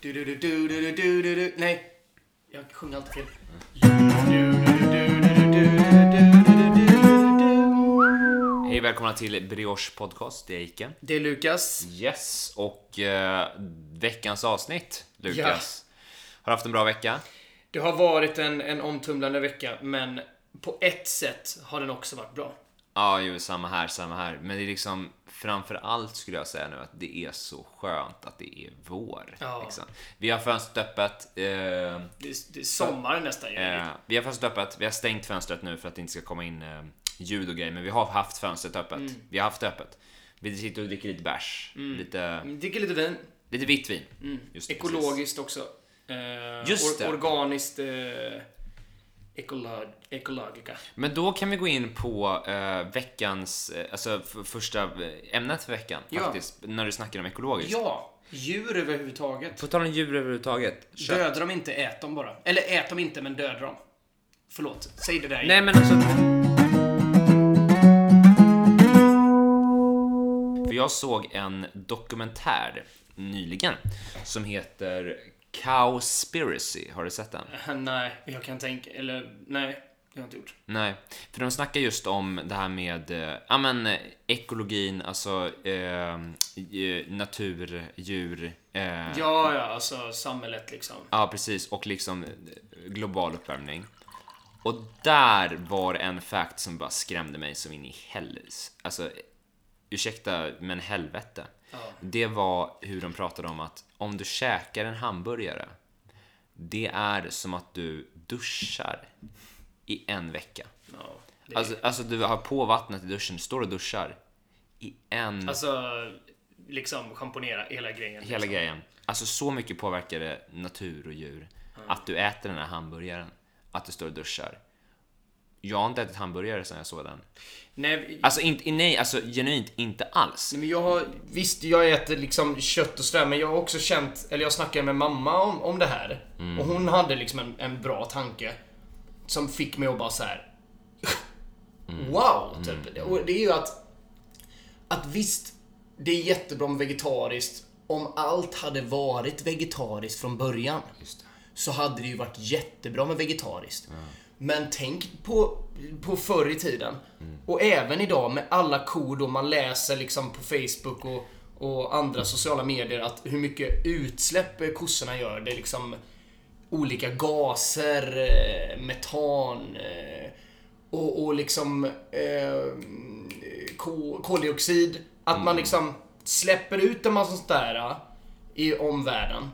Du, du, du, du, du, du, du, du, Nej, jag sjunger alltid fel. Hej välkomna till Brioche podcast. Det är Iken. Det är Lukas. Yes, och eh, veckans avsnitt, Lukas. Har du haft en bra vecka? Det har varit en, en omtumlande vecka, men på ett sätt har den också varit bra. Ja, jo, samma här, samma här. Men det är liksom, framför allt skulle jag säga nu att det är så skönt att det är vår. Ja. Liksom. Vi har fönstret öppet. Eh, Det är, det är sommar nästan. ju. eh, vi har fönstret öppet. Vi har stängt fönstret nu för att det inte ska komma in eh, ljud och grejer. Men vi har haft fönstret öppet. Mm. Vi har haft det öppet. Vi sitter och dricker lite bärs. Lite, Dricker lite vin. lite vitt vin. Precis. Mm. Ekologiskt också. Eh, Just det. Organiskt. Eh, ekolog, ekologica. Men då kan vi gå in på eh, veckans, eh, alltså första eh, ämnet för veckan Ja. faktiskt, när du snackar om ekologiskt. Ja, djur överhuvudtaget. På tal om djur överhuvudtaget. Kött. Döda dem inte, ät dem bara. Eller ät dem inte, men döda dem. Förlåt, säg det där igen. Nej men alltså... För jag såg en dokumentär nyligen som heter Cowspiracy. Har du sett den? Nej, jag kan tänka, eller nej, det har jag inte gjort. Nej, för de snackar just om det här med eh, ja, men, eh, ekologin, alltså eh, natur, djur. Eh, Ja, ja, alltså samhället liksom. Ja, precis. Och liksom global uppvärmning. Och där var en fact som bara skrämde mig som in i helvetes. Alltså, ursäkta, men helvete. Ja. Det var hur de pratade om att om du käkar en hamburgare, det är som att du duschar i en vecka. ja det, Alltså, alltså du har på vattnet i duschen, står och duschar i en... alltså, liksom schamponera hela grejen. Hela liksom. grejen. Alltså så mycket påverkar det natur och djur. Att du äter den här hamburgaren. Att du står och duschar. Jag har inte ätit hamburgare sedan jag såg den. Nej, Alltså inte, nej, alltså genuint inte alls. men jag har, visst, jag äter liksom kött och sådär, men jag har också känt, eller jag snackade med mamma om, om det här. Mm. Och hon hade liksom en, en bra tanke. Som fick mig att bara så här. Mm. Wow! Typ. Och det är ju att, att visst, det är jättebra med vegetariskt. Om allt hade varit vegetariskt från början. Så hade det ju varit jättebra med vegetariskt. Men tänk på, på förr i tiden. Och även idag med alla kor då man läser liksom på Facebook och, och andra sociala medier att hur mycket utsläpp kossorna gör. Det är liksom olika gaser, eh, metan eh, och, och liksom eh, ko- koldioxid. Att man liksom släpper ut en massa sånt där eh, i omvärlden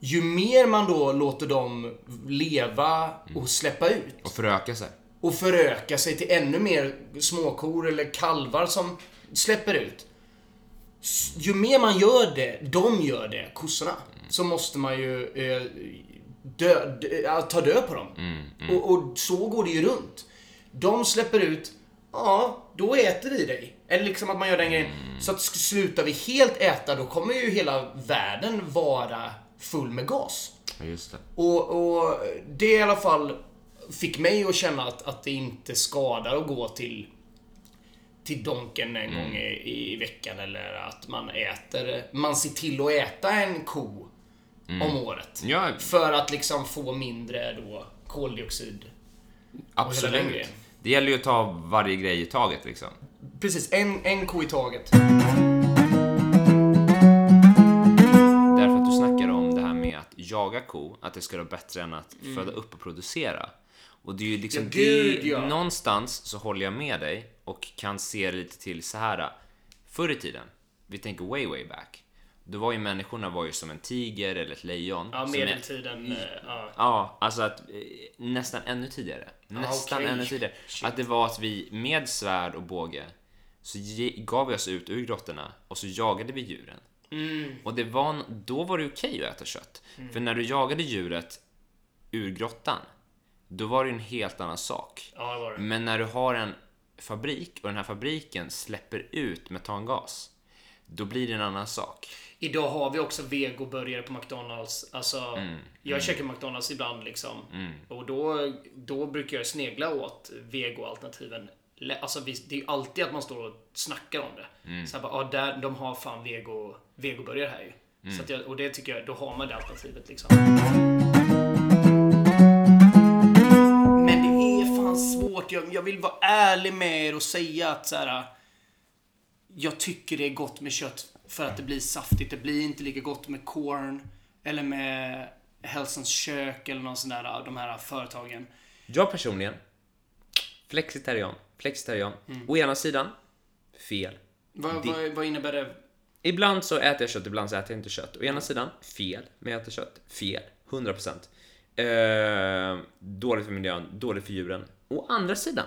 ju mer man då låter dem leva och släppa ut Och föröka sig. och föröka sig till ännu mer småkor eller kalvar som släpper ut. Ju mer man gör det, de gör det, kossorna, så måste man ju eh, dö, dö, ja, ta död på dem. Och, och så går det ju runt. De släpper ut, ja, då äter vi dig. Eller liksom att man gör den grejen. Så att slutar vi helt äta, då kommer ju hela världen vara full med gas. Ja, just det. Och, och det i alla fall fick mig att känna att, att det inte skadar att gå till till Donken en gång i, i veckan eller att man äter, man ser till att äta en ko om året. Ja, För att liksom få mindre då koldioxid. absolut. Det gäller ju att ta varje grej i taget liksom. Precis, en, en ko i taget. Jaga ko, att det ska vara bättre än att föda upp och producera. Och det är ju liksom Mm. Ja, gud, det, ja. någonstans så håller jag med dig och kan se lite till så här. Förr i tiden, vi tänker way way back. Då var ju människorna var ju som en tiger eller ett lejon. Ja, medeltiden. eh, Ja. Ja, alltså att eh, nästan ännu tidigare. Nästan okej. ännu tidigare. Shit. Att det var att vi med svärd och båge så gav vi oss ut ur grottorna och så jagade vi djuren. Mm. Och det var, då var det okej att äta kött. För när du jagade djuret ur grottan, då var det en helt annan sak. ja, det var det. Men när du har en fabrik och den här fabriken släpper ut metangas, då blir det en annan sak. Idag har vi också vegoburgare på McDonalds. Alltså, Mm, jag käkar McDonalds ibland liksom. Och då, då brukar jag snegla åt vegoalternativen. Alltså, det är ju alltid att man står och snackar om det. Mm. Så här bara, ja, där, de har fan vego, vegoburgare här ju. Så att jag, och det tycker jag, då har man det alternativet liksom. Men det är fan svårt. Jag, jag vill vara ärlig med er och säga att så här. Jag tycker det är gott med kött för att det blir saftigt. Det blir inte lika gott med corn eller med Hälsans kök eller någon sån där, de här företagen. Jag personligen, flexitarian. Flexitarian. Mm. Å ena sidan, fel. Vad, Det- vad, vad innebär det? Ibland så äter jag kött, ibland så äter jag inte kött. Å ena sidan, fel. Men jag äter kött. Fel. 100%. Eh, dåligt för miljön, dåligt för djuren. Å andra sidan,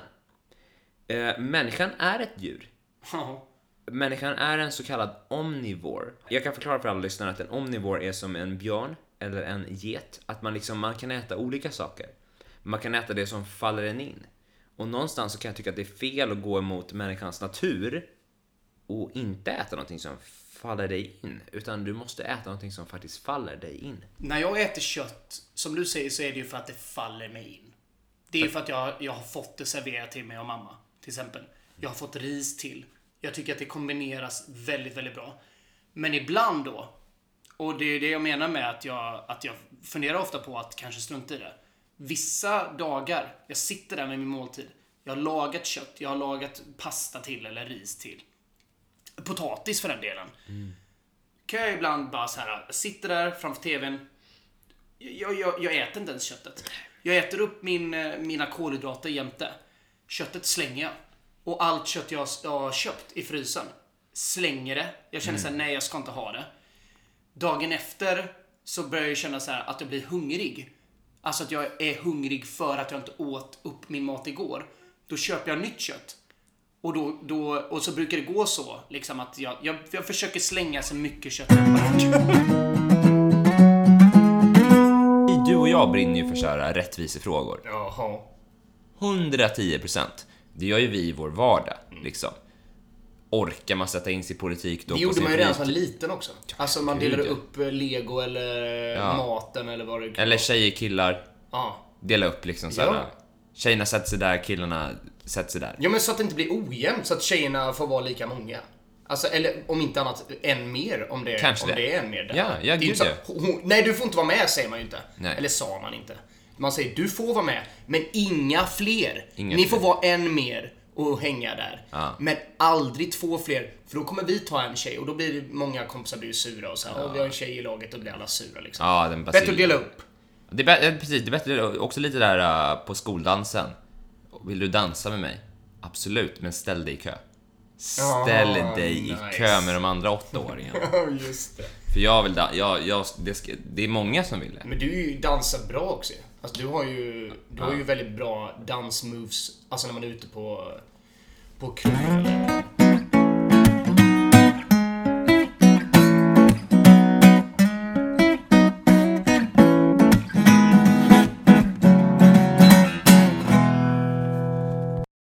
eh, människan är ett djur. Ja. Människan är en så kallad omnivore. Jag kan förklara för alla lyssnare att en omnivore är som en björn eller en get. Att man liksom, man kan äta olika saker. Man kan äta det som faller en in. Och någonstans så kan jag tycka att det är fel att gå emot människans natur och inte äta någonting som faller dig in. Utan du måste äta någonting som faktiskt faller dig in. När jag äter kött, som du säger, så är det ju för att det faller mig in. Det är ju för att jag, jag har fått det serverat till mig av mamma. Till exempel. Jag har fått ris till. Jag tycker att det kombineras väldigt, väldigt bra. Men ibland då, och det är det jag menar med att jag, att jag funderar ofta på att kanske strunta i det. Vissa dagar, jag sitter där med min måltid. Jag har lagat kött, jag har lagat pasta till eller ris till. Potatis för den delen. Kan jag ibland bara så här, jag sitter där framför TVn. Jag, jag, jag äter inte ens köttet. Jag äter upp min, eh, mina kolhydrater jämte. Köttet slänger jag. Och allt kött jag, jag har köpt i frysen slänger det. Jag känner såhär, nej jag ska inte ha det. Dagen efter så börjar jag känna så här att jag blir hungrig. Alltså att jag är hungrig för att jag inte åt upp min mat igår. Då köper jag nytt kött. Och, då, då, och så brukar det gå så, liksom att jag, jag, jag försöker slänga så mycket kött jag bara Du och jag brinner ju för så här rättvisefrågor. Jaha. 110%. Det gör ju vi i vår vardag, liksom. Orkar man sätta in sig i politik då Det gjorde man ju redan som liten också. Alltså man gud, delade ja. upp eh, lego eller Ja. maten eller vad det kan Eller tjejer, killar, Ja. dela upp liksom såhär. Ja. Tjejerna sätter sig där, killarna sätter sig där. Ja men så att det inte blir ojämnt, så att tjejerna får vara lika många. Alltså, eller om inte annat, en mer om det, Kanske om det. det är en mer. där. Ja, ja, gud, ja. Nej, du får inte vara med säger man ju inte. Nej. Eller sa man inte. Man säger du får vara med, men inga fler. Inga Ni fler. får vara en mer och hänga där. Ja. Men aldrig två fler, för då kommer vi ta en tjej och då blir många kompisar blir sura och så här, "Åh, vi har en tjej i laget och blir alla sura liksom. Ja, den Bättre att dela upp. Det är precis, det är bättre också lite där uh, på skoldansen. Vill du dansa med mig? Absolut, men ställ dig i kö. Ställ Ah, dig i nice. kö med de andra åttaåringarna. Just det. För jag vill da- jag, jag, det, det är många som vill det. Men du dansar bra också. Alltså du har ju, du har ju väldigt bra dansmoves, alltså när man är ute på, på krogen. eller